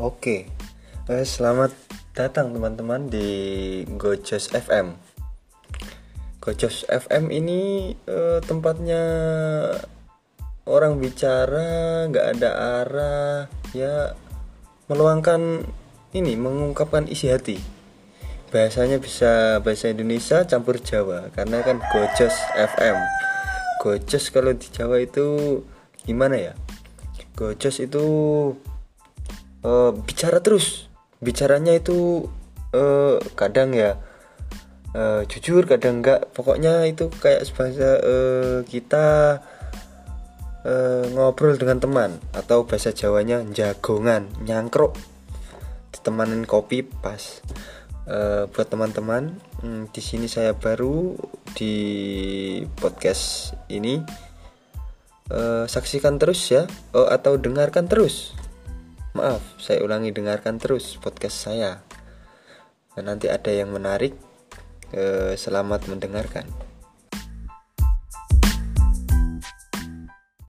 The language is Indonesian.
Oke, eh, selamat datang teman-teman di Gojos FM. Gojos FM ini eh, tempatnya orang bicara, nggak ada arah, ya meluangkan ini, mengungkapkan isi hati. Bahasanya bisa bahasa Indonesia campur Jawa, karena kan Gojos FM. Gojos kalau di Jawa itu gimana ya? Gojos itu uh, bicara terus. Bicaranya itu uh, kadang ya uh, jujur kadang enggak. Pokoknya itu kayak bahasa uh, kita uh, ngobrol dengan teman atau bahasa Jawanya jagongan nyangkruk. Ditemanin kopi pas uh, buat teman-teman. Hmm, di sini saya baru di podcast ini. Uh, saksikan terus ya oh, atau dengarkan terus Maaf, saya ulangi dengarkan terus podcast saya. Dan nanti ada yang menarik. Eh, selamat mendengarkan.